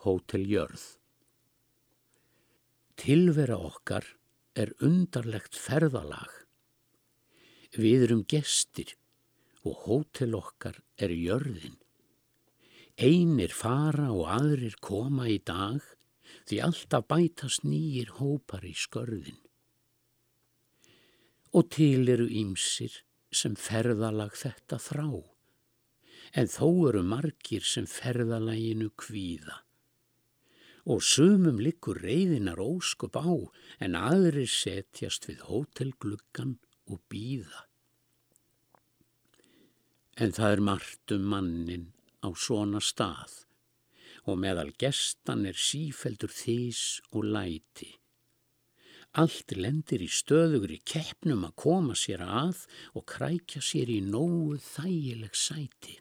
Hóteljörð Tilvera okkar er undarlegt ferðalag. Við erum gestir og hótel okkar er jörðin. Einir fara og aðrir koma í dag því alltaf bætast nýjir hópar í skörðin. Og til eru ímsir sem ferðalag þetta þrá, en þó eru margir sem ferðalaginu kvíða. Og sumum likur reyðinar óskup á, en aðrir setjast við hótelgluggan og býða. En það er margt um mannin á svona stað og meðal gestan er sífeldur þís og læti. Allt lendir í stöðugur í keppnum að koma sér að og krækja sér í nógu þægileg sæti.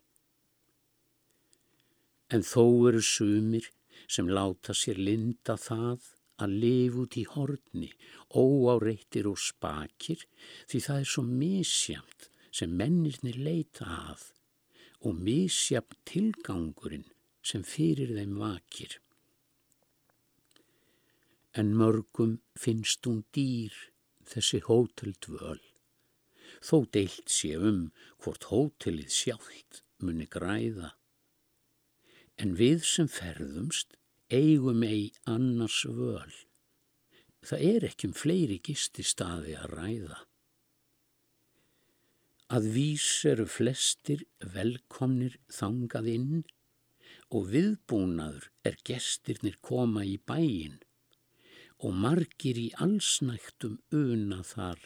En þó eru sumir sem láta sér linda það að lifa út í horni, óáreittir og spakir, því það er svo misjamt sem mennirnir leita að og misjafn tilgangurinn sem fyrir þeim vakir. En mörgum finnst hún dýr þessi hóteldvöl, þó deilt sé um hvort hótelið sjálft muni græða. En við sem ferðumst eigum ei annars völ. Það er ekki um fleiri gisti staði að ræða að vís eru flestir velkomnir þangað inn og viðbúnaður er gestirnir koma í bæin og margir í allsnægtum una þar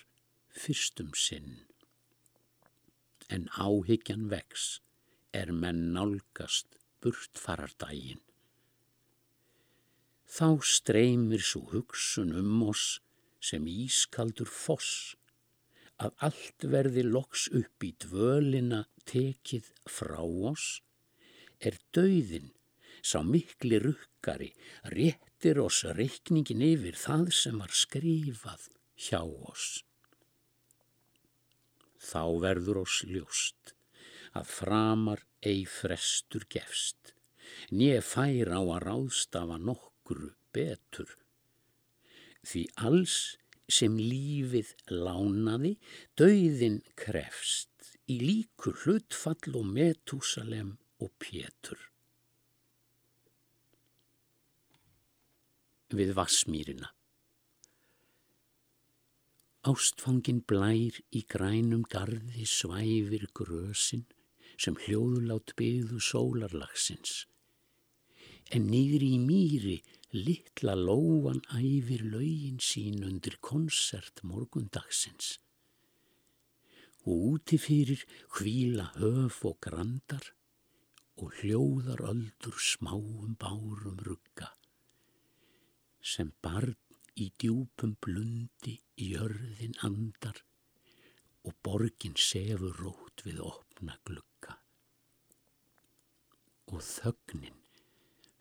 fyrstum sinn. En áhyggjan vex er menn nálgast burtfarardægin. Þá streymir svo hugsun um oss sem ískaldur foss að allt verði loks upp í dvölina tekið frá oss, er dauðin, sá mikli rukkari, réttir oss reikningin yfir það sem var skrifað hjá oss. Þá verður oss ljóst að framar ei frestur gefst, nýja fær á að ráðstafa nokkru betur. Því alls sem lífið lánaði, dauðin krefst í líku hlutfall og metúsalem og pétur. Við vassmýrina. Ástfangin blær í grænum gardi svæfir grösin sem hljóðlát byggðu sólarlagsins. En nýri í mýri litla lóan æfir laugin sín undir konsert morgundagsins. Og úti fyrir hvíla höf og grandar og hljóðar öldur smáum bárum rugga sem barn í djúpum blundi í jörðin andar og borgin sefur rót við opna glugga. Og þögnin,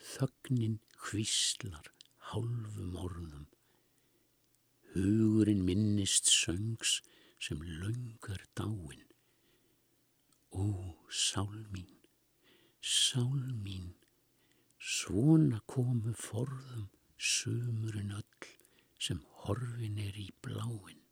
þögnin hvíslar hálfum orðum. Hugurinn minnist söngs sem laungar dáin. Ó, sál mín, sál mín, svona komu forðum sumurinn öll sem horfin er í bláin.